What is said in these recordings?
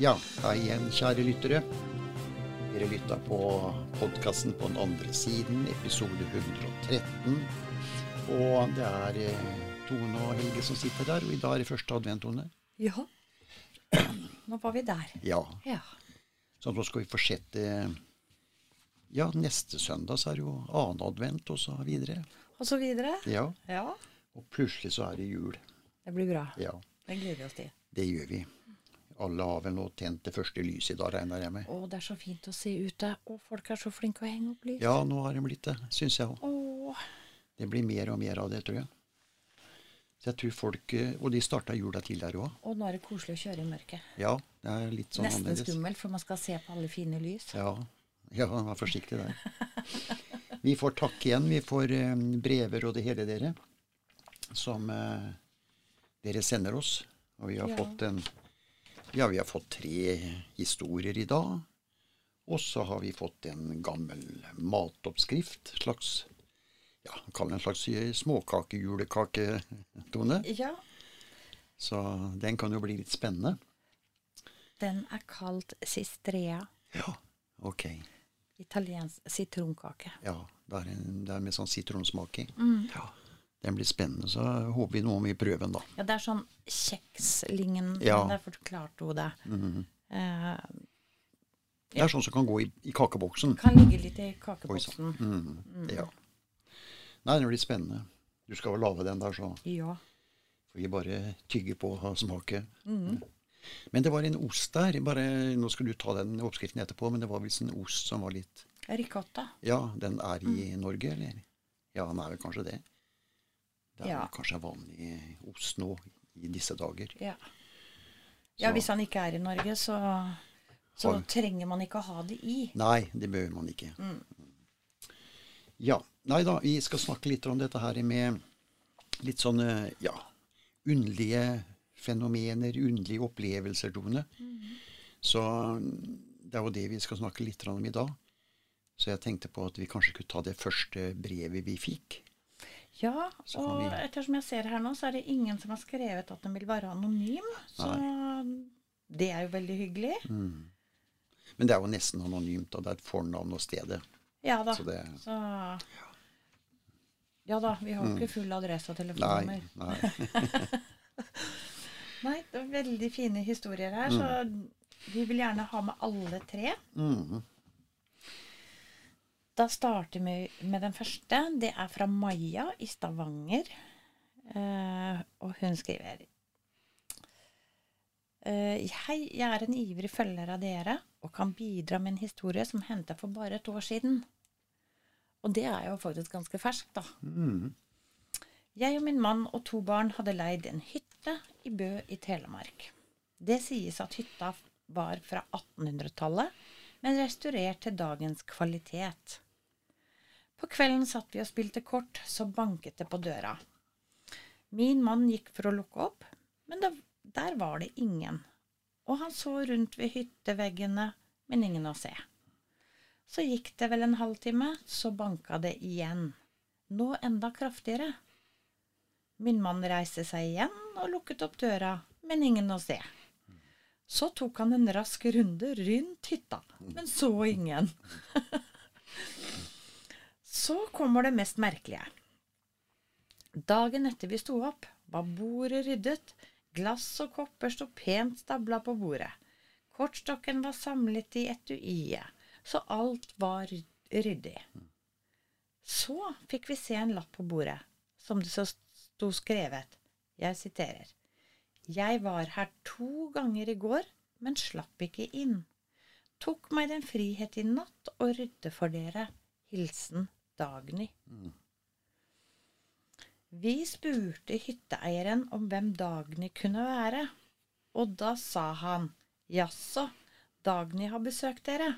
Ja, hei igjen, kjære lyttere. Dere lytta på podkasten på den andre siden, episode 113. Og det er eh, Tone og Helge som sitter der, og i dag er det første advent, Tone. Ja. Nå var vi der. Ja, Ja. så nå skal vi fortsette Ja, neste søndag så er det jo annen advent, og så videre. Og så videre. Ja, Ja. og plutselig så er det jul. Det blir bra. Ja, Det gleder vi oss til. det gjør vi. Alle har vel nå tent det første lyset i dag, regner jeg med. Å, det er så fint å se ute. Og folk er så flinke å henge opp lys. Ja, nå har de blitt det, syns jeg òg. Det blir mer og mer av det, tror jeg. Så jeg tror folk eh, Og de starta jula tidligere òg. og nå er det koselig å kjøre i mørket. Ja, det er litt sånn Nesten annerledes. skummelt, for man skal se på alle fine lys. Ja, ja, vær forsiktig der. Vi får takk igjen. Vi får eh, brever og det hele, dere, som eh, dere sender oss. Og vi har Ja. fått en Ja, vi har fått tre historier i dag. Og så har vi fått en gammel matoppskrift. Slags Ja, kall det en slags småkakejulekake, Tone. Ja. Så den kan jo bli litt spennende. Den er kalt sistrea. Ja, ok. Italiensk sitronkake. Ja, det er, en, det er med sånn sitronsmak i. Mm. Ja, den blir spennende, så håper vi noe om i prøven, da. Ja, det er sånn kjekslignende. Ja. Det forklarte hun det. Mm -hmm. uh, Det er sånn som kan gå i, i kakeboksen. kan ligge litt i kakeboksen. Mm, Mm. Ja. Nei, det blir spennende. Du skal vel lage den der, så Ja. får vi bare tygge på og smake. Mhm. Men det var en ost der. bare, Nå skal du ta den oppskriften etterpå, men det var visst en ost som var litt Ricotta. Ja, den er i Mm. Norge, eller? Ja, den er vel kanskje det. Det er Ja. kanskje vanlig ost nå i disse dager. Ja. ja, hvis han ikke er i Norge, så, så Har- trenger man ikke å ha det i. Nei, det behøver man ikke. Mm. Ja. Nei da, vi skal snakke litt om dette her med litt sånne ja, underlige fenomener, underlige opplevelser, Tone. Mm. Så det er jo det vi skal snakke litt om i dag. Så jeg tenkte på at vi kanskje kunne ta det første brevet vi fikk. Ja, og ettersom jeg ser her nå, så er det ingen som har skrevet at den vil være anonym. Så det er jo veldig hyggelig. Mm. Men det er jo nesten anonymt, og det er et fornavn og stedet. Ja da. Så det Så Ja da, vi har jo ikke full adresse og Nei. telefonnummer. nei. Nei, det er veldig fine historier her, så vi vil gjerne ha med alle tre. Mm. Da starter vi med den første. Det er fra Maja i Stavanger. Uh, og hun skriver uh, Hei, jeg er en ivrig følger av dere og kan bidra med en historie som hendte for bare et år siden. Og det er jo faktisk ganske ferskt, da. Mm. Jeg og min mann og to barn hadde leid en hytte i Bø i Telemark. Det sies at hytta var fra 1800-tallet, men restaurert til dagens kvalitet. På kvelden satt vi og spilte kort, så banket det på døra. Min mann gikk for å lukke opp, men det, der var det ingen, og han så rundt ved hytteveggene, men ingen å se. Så gikk det vel en halvtime, så banka det igjen, nå enda kraftigere. Min mann reiste seg igjen og lukket opp døra, men ingen å se. Så tok han en rask runde rundt hytta, men så ingen. så kommer det mest merkelige. Dagen etter vi sto opp, var bordet ryddet, glass og kopper sto pent stabla på bordet. Kortstokken var samlet i etuiet, så alt var ryddig. Så fikk vi se en lapp på bordet, som det så sto skrevet, jeg siterer, Jeg var her to ganger i går, men slapp ikke inn. Tok meg den frihet i natt å rydde for dere. Hilsen Dagny. Vi spurte hytteeieren om hvem Dagny kunne være, og da sa han, jaså, Dagny har besøkt dere.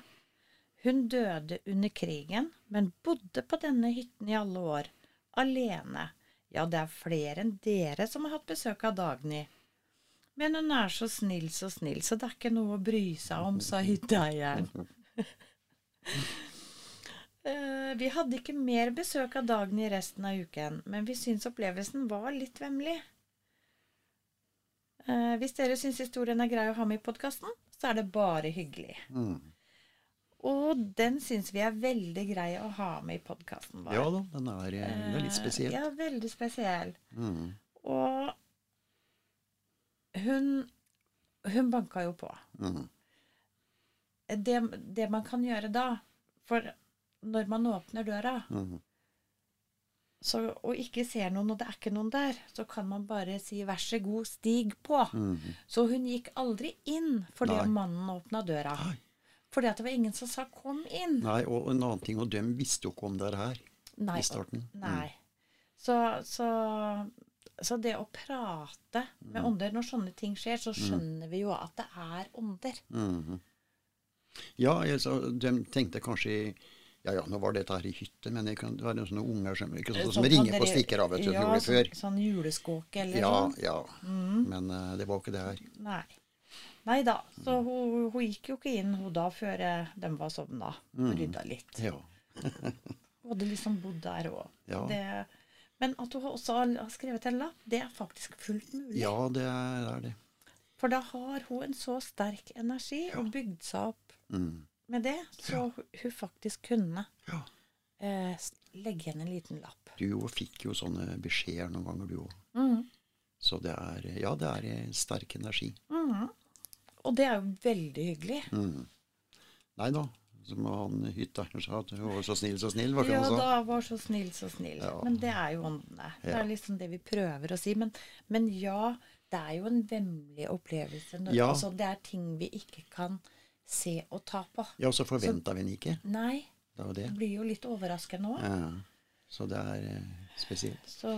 Hun døde under krigen, men bodde på denne hytten i alle år, alene. Ja, det er flere enn dere som har hatt besøk av Dagny. Men hun er så snill, så snill, så det er ikke noe å bry seg om, sa hytteeieren. Eh, Vi hadde ikke mer besøk av Dagny resten av uken, men vi syns opplevelsen var litt vemmelig. Eh, Hvis dere syns historien er grei å ha med i podkasten, så er det bare hyggelig. Mm. Og den syns vi er veldig grei å ha med i podkasten vår. Ja da, den er, eh, den er litt spesiell. Ja, veldig spesiell. Mm. Og hun, hun banka jo på. Mm. Det, det man kan gjøre da For når man åpner døra Mm. så, og ikke ser noen, og det er ikke noen der, så kan man bare si 'vær så god, stig på'. Mm. Så hun gikk aldri inn fordi Nei. mannen åpna døra. Nei. Fordi at det var ingen som sa 'kom inn'. Nei, og en annen ting, og dem visste jo ikke om det her Nei. i starten. Mm. Nei. Så, så, så det å prate Mm. med ånder når sånne ting skjer, så skjønner vi jo at det er ånder. Mhm. Ja, jeg, de tenkte kanskje Ja ja, nå var dette her i hytte, men det, kan, det var sånne unger som, ikke sånn, som Sånn ringer kan på stikker av, vet du, ja, gjorde før. Sånn, sånn juleskåke eller Ja, sånn. ja. Men uh, det var ikke det her. Nei. Nei da. Så hun, hun gikk jo ikke inn hun da før eh, de var sovna. Mm. Rydda litt. Ja. Hun hadde liksom bodd der òg. Ja. Men at hun også har skrevet en lapp, det er faktisk fullt mulig. ja, det er, det er det. For da har hun en så sterk energi og bygd seg opp Mm. Med det, så hun- hun faktisk kunne Ja. eh, legge igjen en liten lapp. Du jo fikk jo sånne beskjeder noen ganger, du òg. Mm. Så det er Ja, det er en sterk energi. Mm. Og det er jo veldig hyggelig. Mm. Nei da. Som han hytteeieren sa, at hun var så snill, så snill, var ikke Ja, det han sa? da var så snill, så snill. Ja. Men det er jo åndene. Det Ja. er liksom det vi prøver å si. Men, men ja, det er jo en vemmelig opplevelse. Når, Ja. altså, det er ting vi ikke kan se og ta på. Ja, og så forventa vi den ikke. Nei, Det var det. det blir jo litt overraskende òg. Ja. Så det er eh, spesielt. Så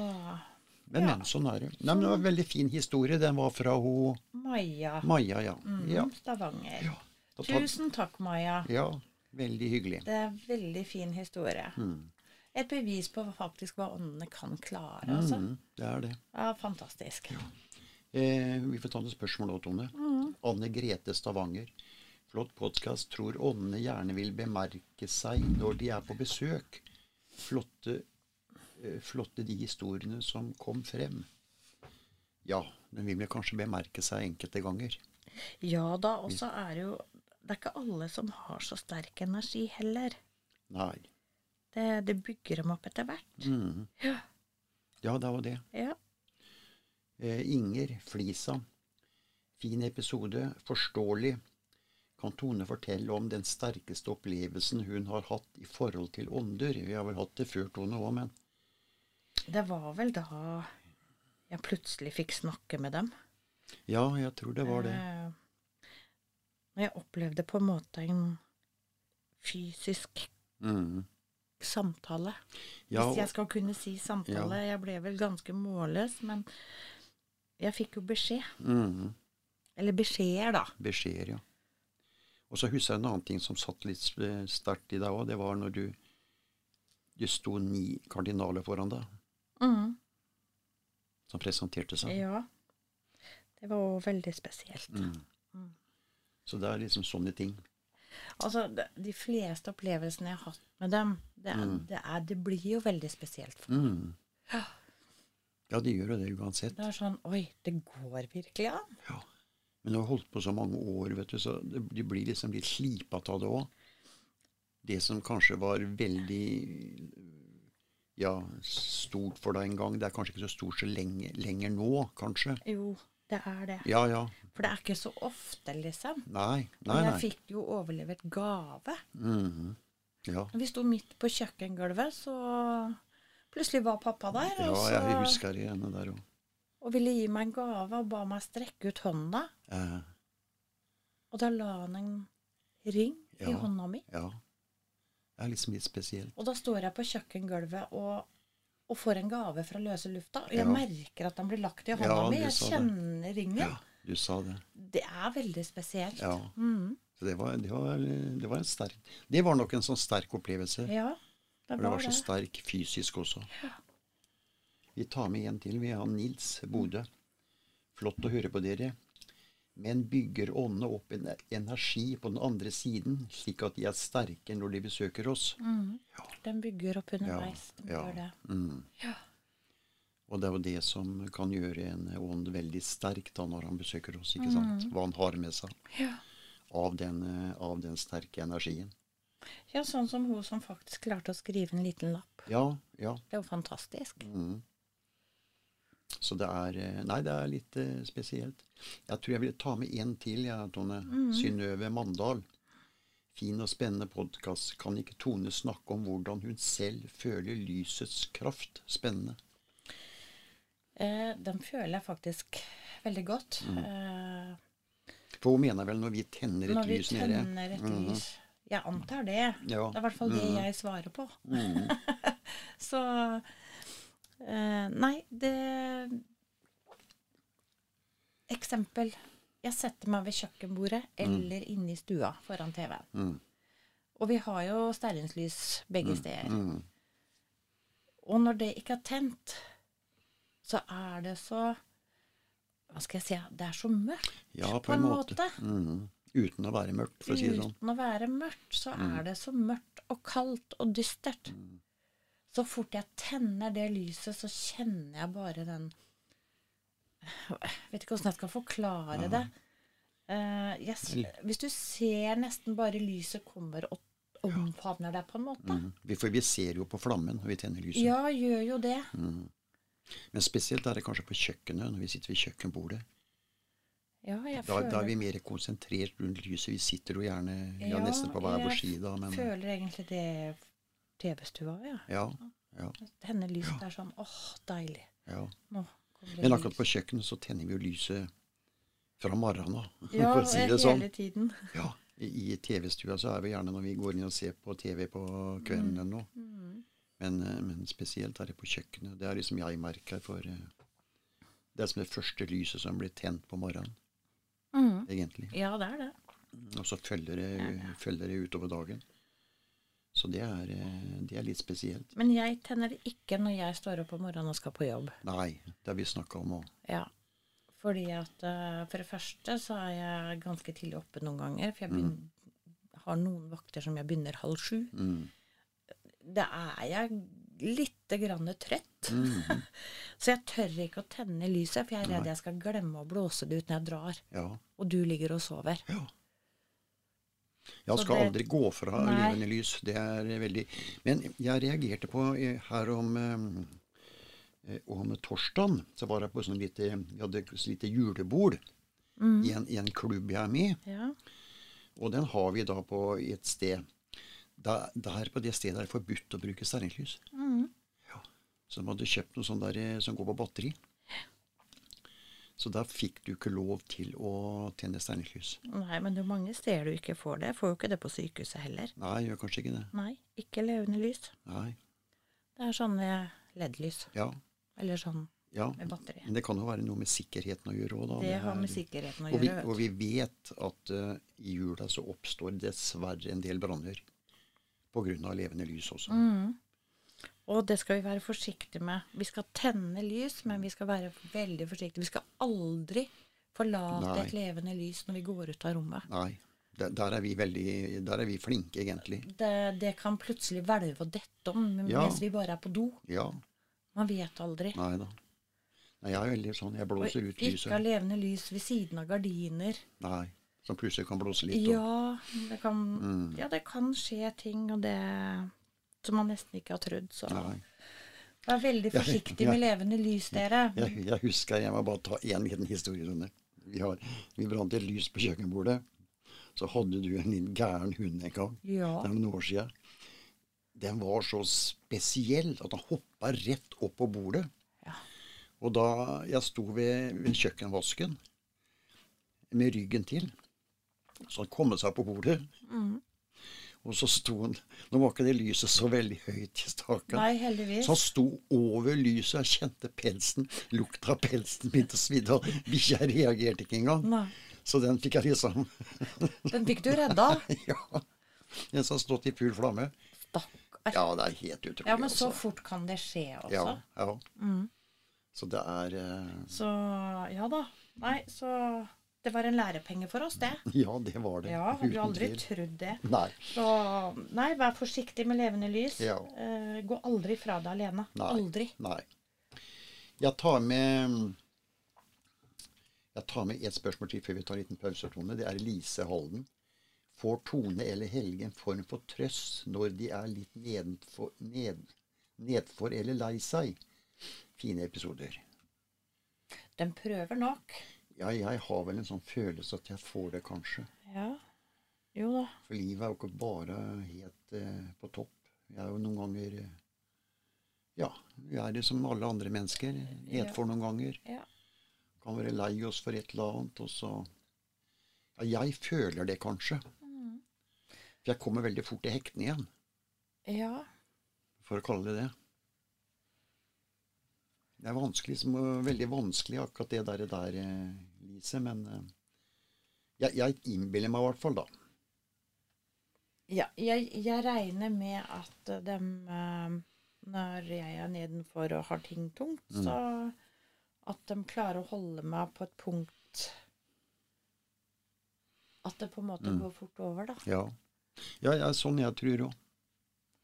Men, Ja. men, sånn er det. Nei, men det var en veldig fin historie. Den var fra ho Maja Maja, ja. mm, Ja. Stavanger. Ja. Tar- Tusen takk, Maja. ja. Veldig hyggelig. Det er en veldig fin historie. Mm. Et bevis på faktisk hva åndene kan klare. Altså. Mm, det er det. Ja, fantastisk. Eh, vi får ta noen spørsmål nå, Tone. Mm. Anne Grete Stavanger. Flott podkast. Tror åndene gjerne vil bemerke seg når de er på besøk. Flotte, eh, flotte de historiene som kom frem. Ja, den vil vel kanskje bemerke seg enkelte ganger. Ja da, og så er det jo Det er ikke alle som har så sterk energi heller. Nei. Det, det bygger dem opp etter hvert. Mm. Ja. Ja, det var det. Ja. Eh, Inger Flisa. Fin episode. Forståelig. Kan Tone fortelle om den sterkeste opplevelsen hun har hatt i forhold til ånder? Vi har vel hatt det før, Tone òg, men Det var vel da jeg plutselig fikk snakke med dem. Ja, jeg tror det var det. Eh, jeg opplevde på en måte en fysisk Mm. samtale. Ja, Hvis jeg skal kunne si samtale. Jeg ble vel ganske målløs, men jeg fikk jo beskjed. mm, Eller beskjeder, da. beskjeder, ja. Og så husker jeg en annen ting som satt litt sterkt i deg òg. Det var når du Det sto ni kardinaler foran deg Mm. som presenterte seg. Ja. Det var veldig spesielt. Mm. Mm. Så det er liksom sånne ting. Altså, de, fleste opplevelsene jeg har hatt med dem, det, er, Mm. det, er, det blir jo veldig spesielt. for Mm. Ja. Ja, de gjør jo det uansett. Det er sånn Oi, det går virkelig an? Ja. Men du har holdt på så mange år, vet du, så det, de blir liksom litt slipete av det òg. Det som kanskje var veldig ja, stort for deg en gang, det er kanskje ikke så stort så lenge, lenger nå, kanskje. Jo, det er det. Ja, ja. For det er ikke så ofte, liksom. Nei, nei, nei, jeg fikk jo overlevert gave. Mhm. Ja. Vi sto midt på kjøkkengulvet, så plutselig var pappa der. ja, og, så, jeg husker det igjen der òg. og ville gi meg en gave og ba meg strekke ut hånda. Eh, Og da la han en ring i hånda mi. ja. Det er liksom litt spesielt. Og da står jeg på kjøkkengulvet og, og får en gave fra løse lufta. Og jeg Ja. merker at den blir lagt i hånda Ja, mi. Jeg kjenner det. ringen. Ja, du sa det. Det er veldig spesielt. Ja. Mm. Så det var, det var, det var en sterk Det var nok en sånn sterk opplevelse. Ja, det For det var var så det. sterk fysisk også. Vi tar med en til. Vi har Nils Bodø. Flott å høre på dere. Men bygger åndene opp en energi på den andre siden, slik at de er sterke når de besøker oss? Mm. Ja. Den bygger opp underveis. Den ja. det. Mm. Ja. Og det er jo det som kan gjøre en ånd veldig sterk da når han besøker oss. ikke Mm. sant? Hva han har med seg. Ja. av den, eh, av den sterke energien. Ja, sånn som hun som faktisk klarte å skrive en liten lapp. Ja, ja. Det er jo fantastisk. Mm. Så det er eh, Nei, det er litt eh, spesielt. Jeg tror jeg vil ta med en til, ja, Tone. Synnøve Mandal. Fin og spennende podkast. Kan ikke Tone snakke om hvordan hun selv føler lysets kraft? Spennende. Eh, den føler jeg faktisk veldig godt. Eh, For hun mener vel når vi tenner et når vi lys nede tenner et Mhm. lys. Jeg antar det. Ja. Det er i hvert fall det Mhm. jeg svarer på. Mm. Så eh, Nei, det Eksempel. Jeg setter meg ved kjøkkenbordet eller inne i stua foran TV-en. Mm. Og vi har jo stearinslys begge steder. Mm. Og når det ikke er tent, så er det så Hva skal jeg si? Det er så mørkt Ja, på en måte. Mm. Uten å være mørkt, for å si det sånn. Uten å være mørkt, så er det så mørkt og kaldt og dystert. Så fort jeg tenner det lyset, så kjenner jeg bare den Jeg vet ikke åssen jeg skal forklare det. Uh, yes. hvis du ser nesten bare lyset kommer og omfavner deg, på en måte. Mm. Vi- For vi ser jo på flammen når vi tenner lyset. Ja, gjør jo det. Men spesielt er det kanskje på kjøkkenet, når vi sitter ved kjøkkenbordet. Ja, jeg Da, da er vi mer konsentrert rundt lyset. Vi sitter jo gjerne ja, Ja, nesten på hver vår jeg side. Men føler egentlig det TV-stua, ja. ja, ja, Tenner lyset er sånn åh, deilig. ja. Men akkurat på kjøkkenet så tenner vi jo lyset fra morgenen av, Ja, for å si det sånn. hele tiden. Ja, I TV-stua så er vi gjerne når vi går inn og ser på TV på kvelden eller noe. Mm. Men, eh, men spesielt er det på kjøkkenet. Det er liksom jeg merker for eh, Det er som det første lyset som blir tent på morgenen, Mm. egentlig. Ja, det er det. Og så følger det, følger det utover dagen. Så det er, eh, det er litt spesielt. Men jeg tenner det ikke når jeg står opp om morgenen og skal på jobb. Nei, det har vi snakka om òg. Ja. Fordi at eh, for det første så er jeg ganske tidlig oppe noen ganger. For jeg begynner, har noen vakter som jeg begynner halv sju. Mm. Da er jeg lite grann trøtt. Mm. så jeg tør ikke å tenne lyset, for jeg er redd jeg skal glemme å blåse det ut når jeg drar. Ja. Og du ligger og sover. ja. Jeg skal det- aldri gå fra Nei. levende lys. Det er veldig Men jeg reagerte på her om eh, om torsdagen. Så var jeg på sånn lite Vi hadde et lite julebord i, en, i en klubb jeg er med i. Ja. Og den har vi da på et sted. Da, der på det stedet er det forbudt å bruke stearinlys. Mm. Ja. Så de hadde kjøpt noe sånt der eh, som går på batteri. Så da fikk du ikke lov til å tjene stearinlys. Nei, men det er mange steder du ikke får det. Får jo ikke det på sykehuset heller. Nei, gjør kanskje ikke det. Nei, ikke levende lys. Nei. Det er sånne LED-lys. Ja. Eller sånn ja. med batteri. Men det kan jo være noe med sikkerheten å gjøre òg, da. Det har er- med sikkerheten å og vi, og vi vet at uh, i jula så oppstår dessverre en del branner. På grunn av levende lys også. Mm. Og det skal vi være forsiktige med. Vi skal tenne lys, men vi skal være veldig forsiktige. Vi skal aldri forlate Nei. et levende lys når vi går ut av rommet. Nei. Der, der, er vi veldig, der er vi flinke, egentlig. Det, det kan plutselig hvelve og dette om Ja. mens vi bare er på do. Ja. Man vet aldri. Nei da. Nei, jeg er veldig sånn Jeg Og blåser ut ikke ha levende lys ved siden av gardiner. Nei. Som plutselig kan blåse litt. Ja det, kan, Mm. ja, det kan skje ting, og det som man nesten ikke har trodd. Så Nei. vær veldig forsiktig med levende lys, dere. Jeg, jeg husker Jeg må bare ta én liten historierunde. Vi, har, vi brant et lys på kjøkkenbordet. Så hadde du en liten gæren hund en gang. Ja. Det er noen år siden. Den var så spesiell at han hoppa rett opp på bordet. Ja. Og da jeg sto ved, ved kjøkkenvasken med ryggen til, så han kom seg på bordet. Mm. Og så sto han Nå var ikke det lyset så veldig høyt i staken. Nei, heldigvis. Så han sto over lyset, jeg kjente pelsen, lukta av pelsen begynte å svidde, og bikkja reagerte ikke engang. Nei. Så den fikk jeg liksom Den fikk du redda. Ja. Den som har stått i full flamme. Stakkar. Ja, det er helt utrolig. Ja, men så også. fort kan det skje også. Ja, ja. Mm. Så det er uh... Så ja da. Nei, så det var en lærepenge for oss, det. Ja, det var det. Ja, hadde du aldri trodd det. Nei. Så nei, vær forsiktig med levende lys. Ja. Eh, gå aldri fra deg alene. Nei. Aldri. Nei. Jeg tar med Jeg tar med ett spørsmål til før vi tar en liten pause, Tone. Det er Lise Halden. får Tone eller Helge en form for trøst når de er litt nedenfor, ned, nedfor eller lei seg. Fine episoder. Den prøver nok. Ja, jeg har vel en sånn følelse at jeg får det, kanskje. Ja. Jo da. For livet er jo ikke bare helt eh, på topp. Jeg er jo noen ganger eh, Ja, vi er det som alle andre mennesker. Nedfor noen ganger. Ja. Kan være lei oss for et eller annet, og så Ja, jeg føler det kanskje. For jeg kommer veldig fort i hektene igjen, Ja. for å kalle det det. Det er vanskelig, som, veldig vanskelig akkurat det der, der eh, Lise, men eh, jeg, jeg innbiller meg i hvert fall, da. Ja, jeg, jeg regner med at dem eh, Når jeg er nedenfor og har ting tungt, så at de klarer å holde meg på et punkt At det på en måte går fort over, da. Ja, ja, ja sånn jeg tror òg.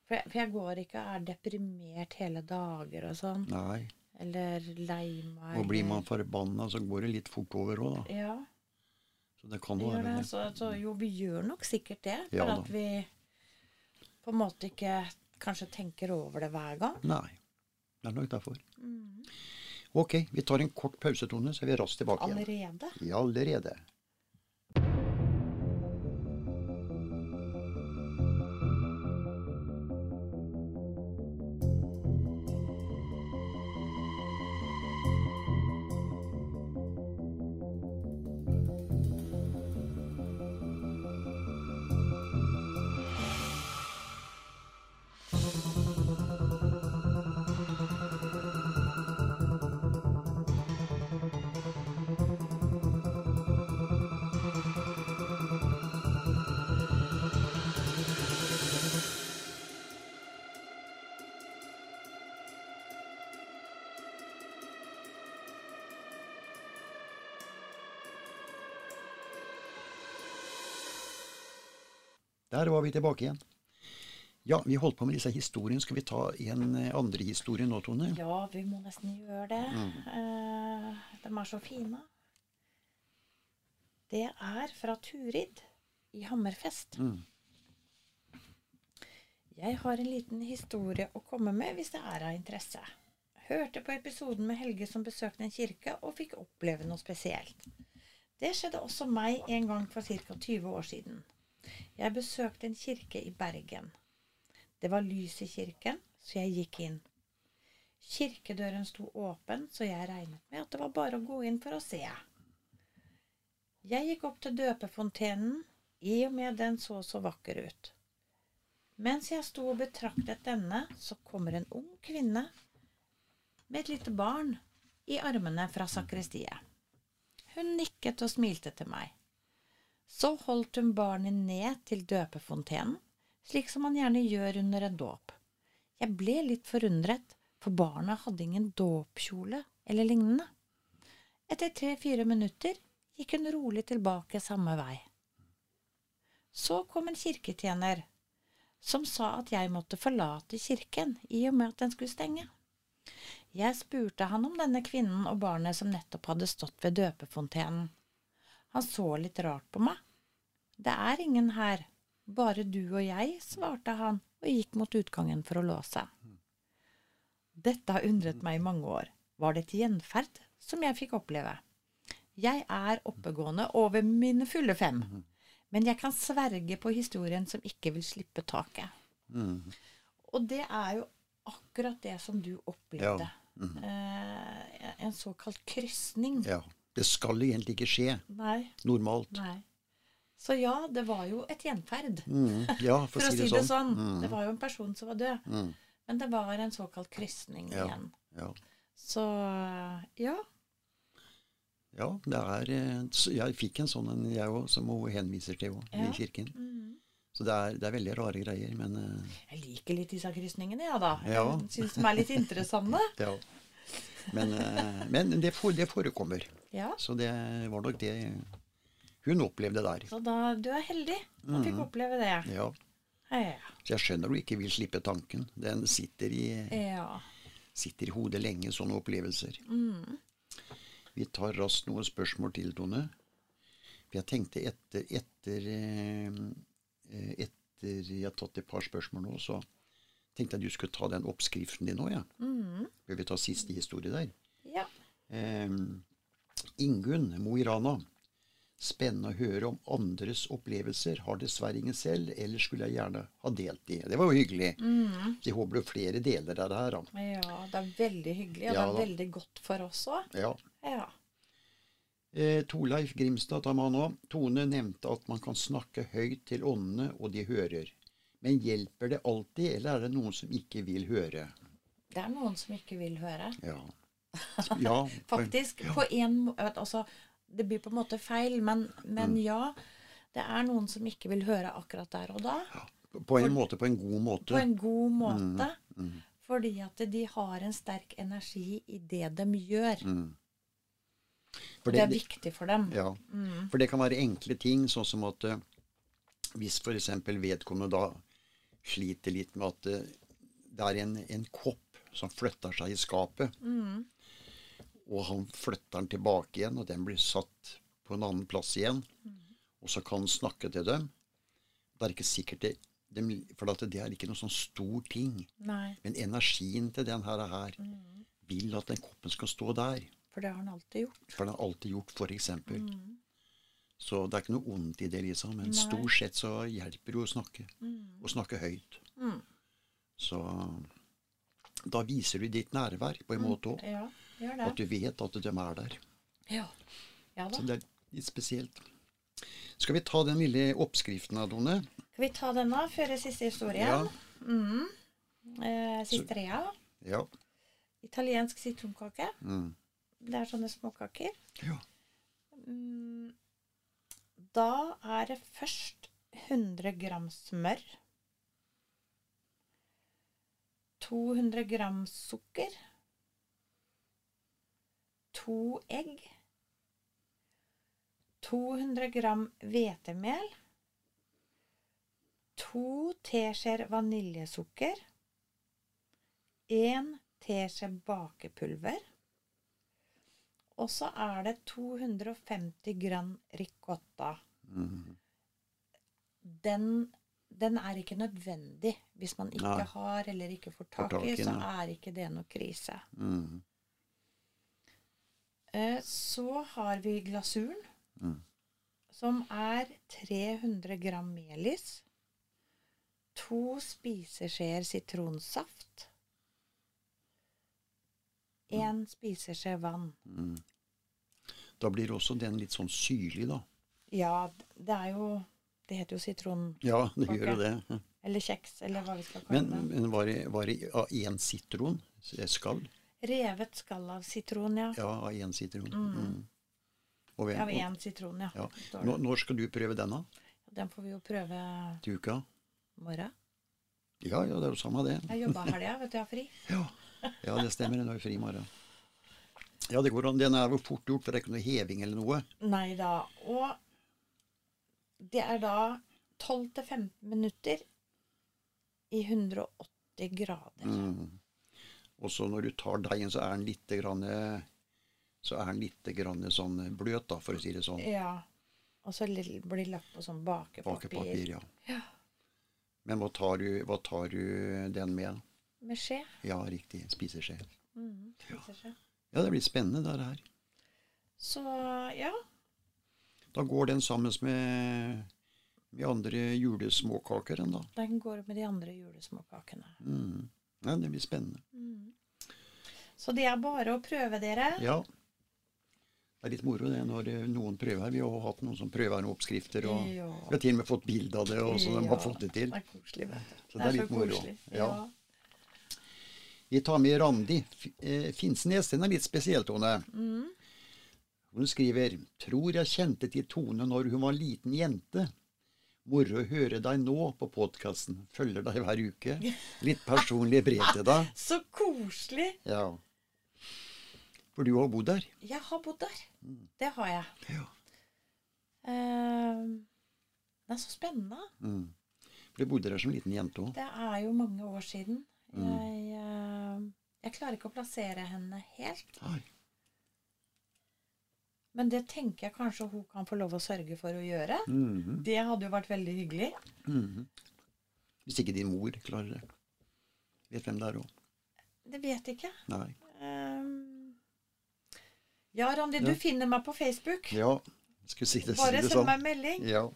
For for jeg går ikke og er deprimert hele dager og sånn. Nei. Eller lei meg. Og blir man forbanna, så går det litt fort over òg, da. Ja, Så det kan jo være det. Så, så jo, vi gjør nok sikkert det. For Ja at vi på en måte ikke kanskje tenker over det hver gang. Nei. Det er nok derfor. Mm. Ok, vi tar en kort pausetone, så er vi raskt tilbake igjen. Allerede. Ja, allerede. Der var vi tilbake igjen. Ja, vi holdt på med disse historiene. Skal vi ta en eh, andre historie nå, Tone? Ja, vi må nesten gjøre det. Eh, de er så fine. Det er fra Turid i Hammerfest. Mm. Jeg har en liten historie å komme med hvis det er av interesse. Hørte på episoden med Helge som besøkte en kirke og fikk oppleve noe spesielt. Det skjedde også meg en gang for ca. 20 år siden. Jeg besøkte en kirke i Bergen. Det var lys i kirken, så jeg gikk inn. Kirkedøren sto åpen, så jeg regnet med at det var bare å gå inn for å se. Jeg gikk opp til døpefontenen, i og med den så så vakker ut. Mens jeg sto og betraktet denne, så kommer en ung kvinne med et lite barn i armene fra sakristiet. Hun nikket og smilte til meg. Så holdt hun barnet ned til døpefontenen, slik som man gjerne gjør under en dåp. Jeg ble litt forundret, for barnet hadde ingen dåpkjole eller lignende. Etter tre–fire minutter gikk hun rolig tilbake samme vei. Så kom en kirketjener, som sa at jeg måtte forlate kirken i og med at den skulle stenge. Jeg spurte han om denne kvinnen og barnet som nettopp hadde stått ved døpefontenen. Han så litt rart på meg. Det er ingen her, bare du og jeg, svarte han og gikk mot utgangen for å låse. Dette har undret meg i mange år. Var det et gjenferd som jeg fikk oppleve? Jeg er oppegående over mine fulle fem, men jeg kan sverge på historien som ikke vil slippe taket. Mm. Og det er jo akkurat det som du opplevde. Ja. Mm. Eh, en såkalt krysning. Ja. Det skal egentlig ikke skje Nei, normalt. nei. Så ja, det var jo et gjenferd. Mm. Ja, for, For å si det sånn. Mm. Det var jo en person som var død. Mm. Men det var en såkalt krysning Ja. igjen. Ja. Så ja. ja, det er eh, Jeg fikk en sånn en, jeg òg, som hun henviser til også, Ja. i kirken. Mhm. Så det er, det er veldig rare greier, men eh, Jeg liker litt disse krysningene, ja da. Ja. Jeg syns de er litt interessante. ja. Men, eh, men det, for, det forekommer. Ja. Så det var nok det hun opplevde der. Så da Du er heldig som fikk Mhm. oppleve det. Ja. Ja. Så jeg skjønner du ikke vil slippe tanken. Den sitter i, ja. sitter i hodet lenge, sånne opplevelser. Mm. Vi tar raskt noen spørsmål til, Tone. For jeg tenkte etter, etter, eh, etter jeg har tatt et par spørsmål nå, så tenkte jeg du skulle ta den oppskriften din nå, ja. Mm. Bør vi ta siste historie der? Ja. Eh, Ingunn Mo i Rana. Spennende å høre om andres opplevelser. Har dessverre ingen selv, eller skulle jeg gjerne ha delt de. Det var jo hyggelig. Mhm. Jeg håper det er flere deler av det her. Da. ja, det er veldig hyggelig, og Ja, det da. er veldig godt for oss òg. Ja. Ja. Eh, Torleif Grimstad tar man nå. Tone nevnte at man kan snakke høyt til åndene, og de hører. Men hjelper det alltid, eller er det noen som ikke vil høre? Det er noen som ikke vil høre. Ja. ja Faktisk. Ja. På en Altså, det blir på en måte feil, men, men Mm. ja. Det er noen som ikke vil høre akkurat der og da. På en måte, på en god måte. På en god måte. mm. Fordi at de har en sterk energi i det de gjør. Mm. For det er viktig for dem. Ja, Mm. for det kan være enkle ting, sånn som at eh, hvis f.eks. vedkommende da sliter litt med at eh, det er en, en kopp som flytter seg i skapet, Mm. og han flytter den tilbake igjen, og den blir satt på en annen plass igjen, og så kan han snakke til dem. Det er ikke sikkert det, For at det er ikke noe sånn stor ting. Nei. Men energien til den her, her Mm. vil at den koppen skal stå der. For det har han alltid gjort. For det har han alltid gjort, f.eks. Mm. Så det er ikke noe ondt i det, liksom. Men Nei. stort sett så hjelper det å snakke. Mm. Å snakke høyt. Mm. Så da viser du ditt nærvær på en måte òg. Ja, At du vet at de er der. Ja. ja da. Så det er litt spesielt. Skal vi ta den lille oppskriften, Adone? Skal vi ta den da, før siste historien? Ja. Mm. Eh, siste rea. Ja. Italiensk sitronkake. Mm. Det er sånne småkaker. ja. Da er det først 100 gram smør. 200 gram sukker. To egg. 200 gram hvetemel. To teskjeer vaniljesukker. En teskje bakepulver. Og så er det 250 gram ricotta. Mm. Den, den er ikke nødvendig. Hvis man ikke Nei. har eller ikke får Får tak i, så er ikke det noe krise. Mm. Eh, Så har vi glasuren, Mm. som er 300 gram melis. To spiseskjeer sitronsaft. En spiseskje vann. Mm. Da blir også den litt sånn syrlig, da. Ja, det er jo Det heter jo sitron... Ja, det gjør jo det. Eller kjeks, eller hva vi skal kalle det. men var det, var det av én sitron? Skall? Revet skall av sitron, ja. Ja, av én sitron. Mm. Og ved- Av én sitron, ja. Ja. Nå, når skal du prøve denne? Den får vi jo prøve Til uka? morgen. Ja, ja, det er jo samme det. Jeg jobba helga, vet du, jeg har fri. Ja, ja det stemmer. Den er jo fri i morgen. Ja, det går an. Den er jo fort gjort, det er ikke noe heving eller noe. Nei da. Og det er da 12-15 minutter i 180 grader. Mm. Og så når du tar deigen, så er den litt grann, så er den litt grann sånn bløt, da, for å si det sånn. Ja. Og så blir det lagt på sånn bakepapir. Bakepapir, ja. Ja. Men hva tar, du, hva tar du den med? Med skje. Ja, riktig. Spiseskje. Mm, spiseskje. Ja, det blir spennende, det her. Så ja. Da går den sammen med, med andre julesmåkaker da. Den går med de andre julesmåkakene. Mm. Ja, det blir spennende. Mm. Så det er bare å prøve, dere. Ja. Det er litt moro det når eh, noen prøver. Vi har hatt noen som prøver noen oppskrifter, og Ja. vi har til og med fått bilde av det, og så de har fått det til. Det er koselig, vet du. Så det er litt moro. Ja. Ja. Vi tar med Randi eh, Finnsnes. Den er litt spesiell, Tone. Mm. Hun skriver Tror jeg kjente til Tone når hun var liten jente. Moro å høre deg nå på podkasten. Følger deg hver uke. Litt personlig brev til deg. Så koselig! Ja. For du har bodd der? Jeg har bodd der. Det har jeg. Ja. Uh, det er så spennende. Mm. For du bodde der som liten jente òg. Det er jo mange år siden. Mm. Jeg, eh, jeg klarer ikke å plassere henne helt. Oi. Men det tenker jeg kanskje hun kan få lov å sørge for å gjøre. Mhm. Det hadde jo vært veldig hyggelig. Mhm. Hvis ikke din mor klarer det. Vet hvem det er òg. Det vet jeg ikke. Nei. Um, ja, Randi, Ja. du finner meg på Facebook. Ja, skulle si det, Bare si det send sånn. meg en melding, Ja,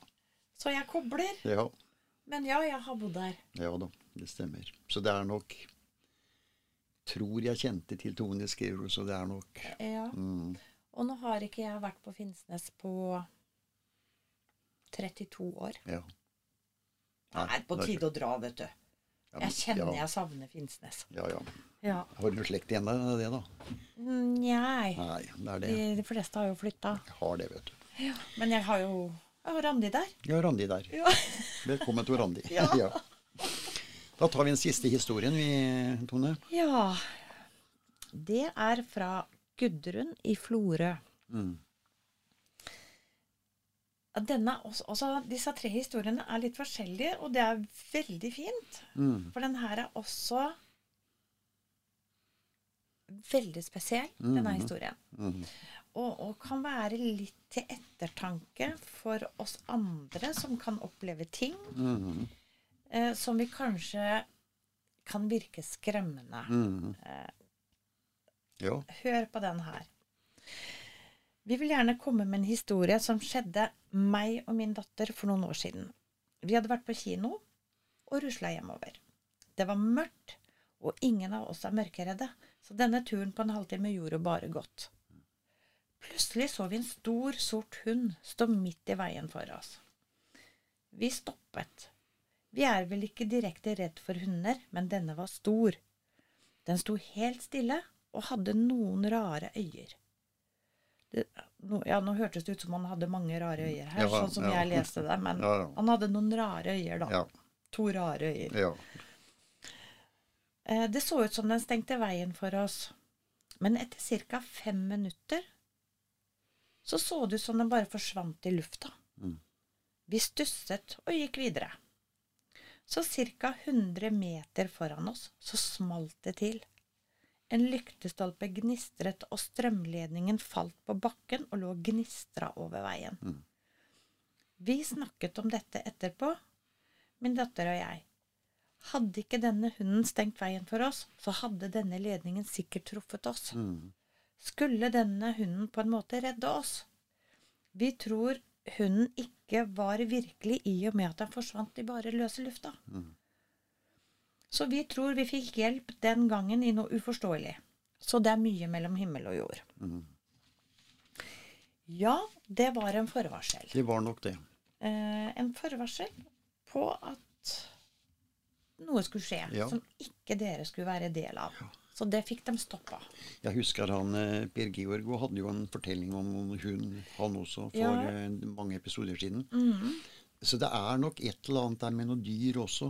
så jeg kobler. ja, Men ja, jeg har bodd der. ja da, det stemmer. Så det er nok Tror jeg kjente til Tone Skero, så det er nok Ja. mm, Og nå har ikke jeg vært på Finnsnes på 32 år. Ja. Det er på tide å dra, vet du. ja, Jeg kjenner ja, jeg savner Finnsnes. Ja, ja. Ja. Har du slekt igjen der? Er det da? Nei. Nei, det er det. De, de fleste har jo flytta. Har det, vet du. Men jeg har jo jeg har Randi der. Ja, Randi der. Ja. Velkommen til Randi. Ja. Da tar vi den siste historien, vi, Tone. ja. Det er fra Gudrun i Florø. Mm. Denne, også, også, disse tre historiene er litt forskjellige, og det er veldig fint. Mm. For den her er også veldig spesiell, denne Mhm. historien. Mm. Og, og kan være litt til ettertanke for oss andre som kan oppleve ting Mm. Eh, som vi kanskje kan virke skremmende. Mm. Eh, hør på den her. Vi vil gjerne komme med en historie som skjedde meg og min datter for noen år siden. Vi hadde vært på kino og rusla hjemover. Det var mørkt, og ingen av oss er mørkeredde, så denne turen på en halvtime gjorde bare godt. Plutselig så vi en stor, sort hund stå midt i veien for oss. Vi stoppet. Vi er vel ikke direkte redd for hunder, men denne var stor. Den sto helt stille og hadde noen rare øyer. Det, no, ja, nå hørtes det ut som han hadde mange rare øyer her, Ja, sånn som ja. jeg leste det, men han hadde noen rare øyer, da. To rare øyer. ja. Eh, Det så ut som den stengte veien for oss, men etter ca. fem minutter så så det ut som den bare forsvant i lufta. Mm. Vi stusset og gikk videre. Så ca. 100 meter foran oss så smalt det til. En lyktestolpe gnistret, og strømledningen falt på bakken og lå gnistra over veien. Mm. Vi snakket om dette etterpå, min datter og jeg. Hadde ikke denne hunden stengt veien for oss, så hadde denne ledningen sikkert truffet oss. Mm. Skulle denne hunden på en måte redde oss? Vi tror hunden ikke var virkelig i og med at den forsvant i bare løse lufta. Mm. Så vi tror vi fikk hjelp den gangen i noe uforståelig. Så det er mye mellom himmel og jord. Mm. Ja, det var en forvarsel. Det var nok det. Eh, en forvarsel på at noe skulle skje Ja. som ikke dere skulle være del av. Så det fikk de stoppa. Jeg husker han eh, Per Georg og hadde jo en fortelling om hun, han også, for Ja. eh, mange episoder siden. Mhm. Så det er nok et eller annet der med noen dyr også.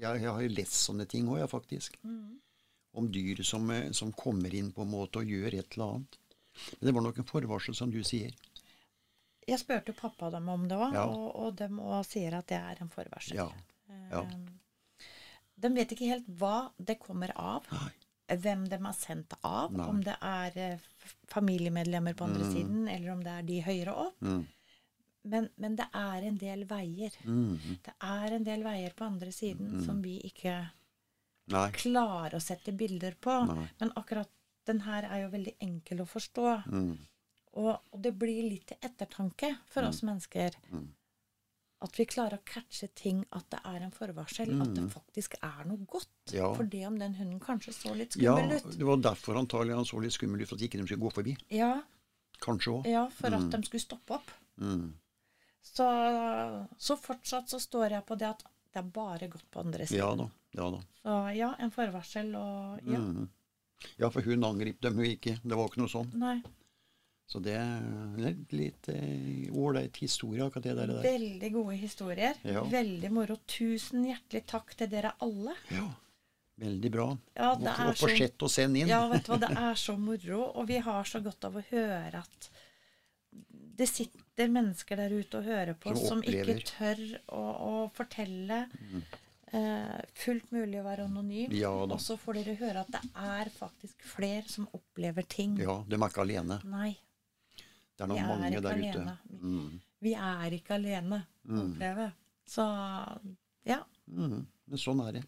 Jeg, jeg har jo lest sånne ting òg, jeg, faktisk. Mm. Om dyr som, eh, som kommer inn på en måte og gjør et eller annet. Men det var nok en forvarsel, som du sier. Jeg spurte jo pappa dem om det òg, Ja. og, og de også sier at det er en forvarsel. Ja. ja. De vet ikke helt hva det kommer av, Nei. Hvem de er sendt av, Nei. om det er eh, familiemedlemmer på andre Mm. siden, eller om det er de høyere opp. Mm. Men, men det er en del veier. Mm. Det er en del veier på andre siden som vi ikke Nei. klarer å sette bilder på. Nei. Men akkurat den her er jo veldig enkel å forstå. Mm. Og, og det blir litt til ettertanke for oss mennesker. Mm. At vi klarer å catche ting, at det er en forvarsel. At det faktisk er noe godt. Mm. Ja. For det om den hunden kanskje så litt skummel ut. Ja, det var derfor antagelig han så litt skummel ut, for at ikke de skulle gå forbi. Ja, Kanskje òg. ja, for at de skulle stoppe opp. Mm. Så, så fortsatt så står jeg på det at det er bare godt på andre siden. Ja da. Ja da. Så ja, en forvarsel og ja. Mm. Ja, for hun angrep dem jo ikke. Det var ikke noe sånn. Nei. Så det er litt eh, ålreit historie, akkurat det der. Veldig gode historier. Ja. Veldig moro. Tusen hjertelig takk til dere alle. Ja, veldig bra. Ja, det er og så, å sende inn. ja, vet du hva, det er så moro, og vi har så godt av å høre at det sitter mennesker der ute og hører på Som som, ikke tør å, å fortelle. Eh, fullt mulig å være anonym. Ja og så får dere høre at det er faktisk flere som opplever ting. Ja, de er ikke alene. Nei. Det er nok Vi mange der ute. Mm. Vi er ikke alene, opplever mm. Så ja. Mm. Men sånn er det.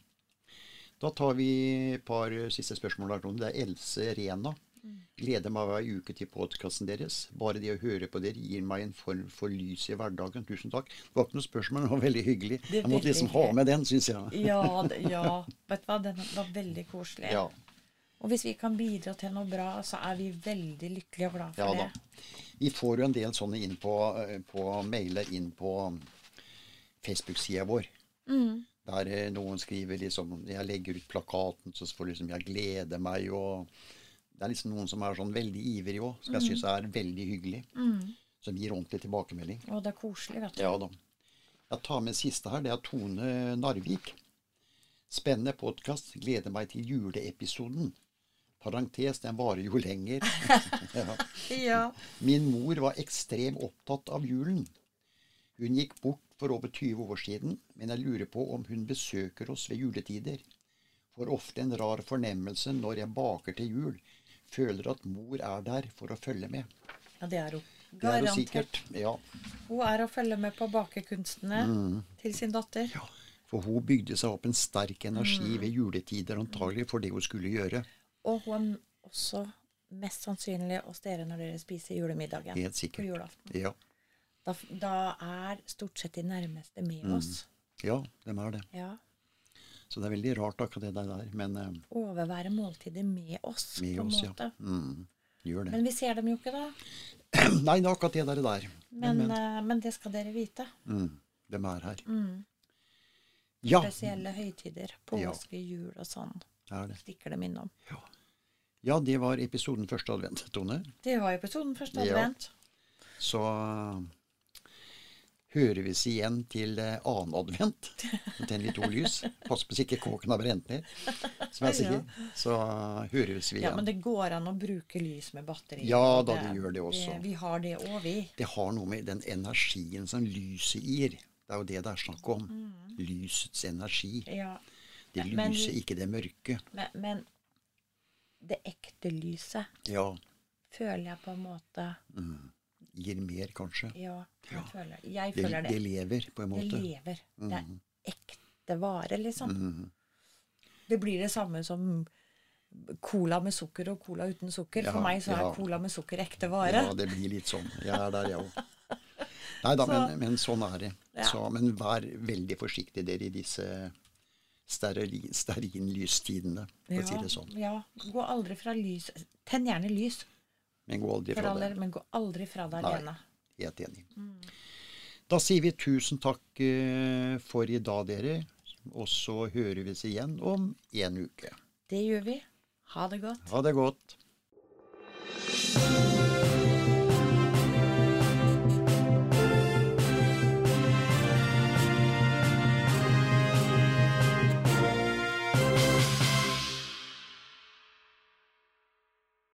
Da tar vi et par siste spørsmål. Det er Else Rena. Gleder meg hver uke til podkasten deres. Bare det å høre på dere gir meg en form for lys i hverdagen. Tusen takk. Det var ikke noe spørsmål, men det var veldig hyggelig. Jeg måtte liksom ha med den, syns jeg. Ja, ja. Vet du hva, den var veldig koselig. Ja, Og hvis vi kan bidra til noe bra, så er vi veldig lykkelige og glad for ja det. Vi får jo en del sånne inn på, eh, på mailer inn på Facebook-sida vår. Mm. Der eh, noen skriver liksom Jeg legger ut plakaten, så får liksom Jeg gleder meg og Det er liksom noen som er sånn veldig ivrig òg, som jeg syns er veldig hyggelig. Som gir ordentlig tilbakemelding. Og det er koselig, vet du. Ja da. Jeg tar med siste her. Det er Tone Narvik. Spennende podkast. Gleder meg til juleepisoden. Parentes, den varer jo lenger. ja. Ja. Min mor var ekstremt opptatt av julen. Hun gikk bort for over 20 år siden, men jeg lurer på om hun besøker oss ved juletider. Får ofte en rar fornemmelse når jeg baker til jul. Føler at mor er der for å følge med. ja, det er hun. Det er hun. Ja. Hun er å følge med på bakekunstene til sin datter. Mm. ja. For hun bygde seg opp en sterk energi ved juletider, antagelig for det hun skulle gjøre. Og hun er også mest sannsynlig hos dere når dere spiser julemiddagen Helt på julaften. Ja, Da, da er stort sett de nærmeste med Mm. oss. ja de er det. Ja. Så det er veldig rart akkurat det der. Men eh, Overvære måltider med oss, med på en måte. ja. Mm, gjør det. Men vi ser dem jo ikke, da. Nei, det er akkurat det der. der. Men, eh, men det skal dere vite. Mm, de er her. Mm. Ja, Spesielle høytider. Påske, jul og sånn. Er det. Stikker dem innom. Ja, det var episoden første advent, Tone. Det var episoden første Ja. advent. Så uh, hører vi oss igjen til uh, annen advent. Så tenner vi to lys. Pass på så ikke kåken har brent ned, som jeg sier. Så uh, hører vi oss Ja, men det går an å bruke lys med batteri. Ja da, det gjør det også. Vi, vi har det òg, vi. Det har noe med den energien som lyset gir. Det er jo det det er snakk om. Lysets energi. Ja. Det Men- lyset, ikke det mørke. Men, men det ekte lyset Ja. føler jeg på en måte Gir mer, kanskje. Ja, jeg føler, jeg Det, føler det. det lever, på en måte. Det lever. lever. Det er ekte vare, liksom. Det blir det samme som cola med sukker og cola uten sukker. Ja, For meg så er ja. cola med sukker ekte vare. Ja, det blir litt sånn. Jeg er der, jeg òg. Nei da, men, men sånn er det. Ja. Så, men vær veldig forsiktig dere i disse stearinlystidene, for å si det sånn. ja, gå aldri fra lys. Tenn gjerne lys, Men gå aldri fra all det. men gå aldri fra deg Nei. alene. Helt enig. Da sier vi tusen takk eh, for i dag, dere. Og så hører vi oss igjen om en uke. Det gjør vi. Ha det godt. Ha det godt.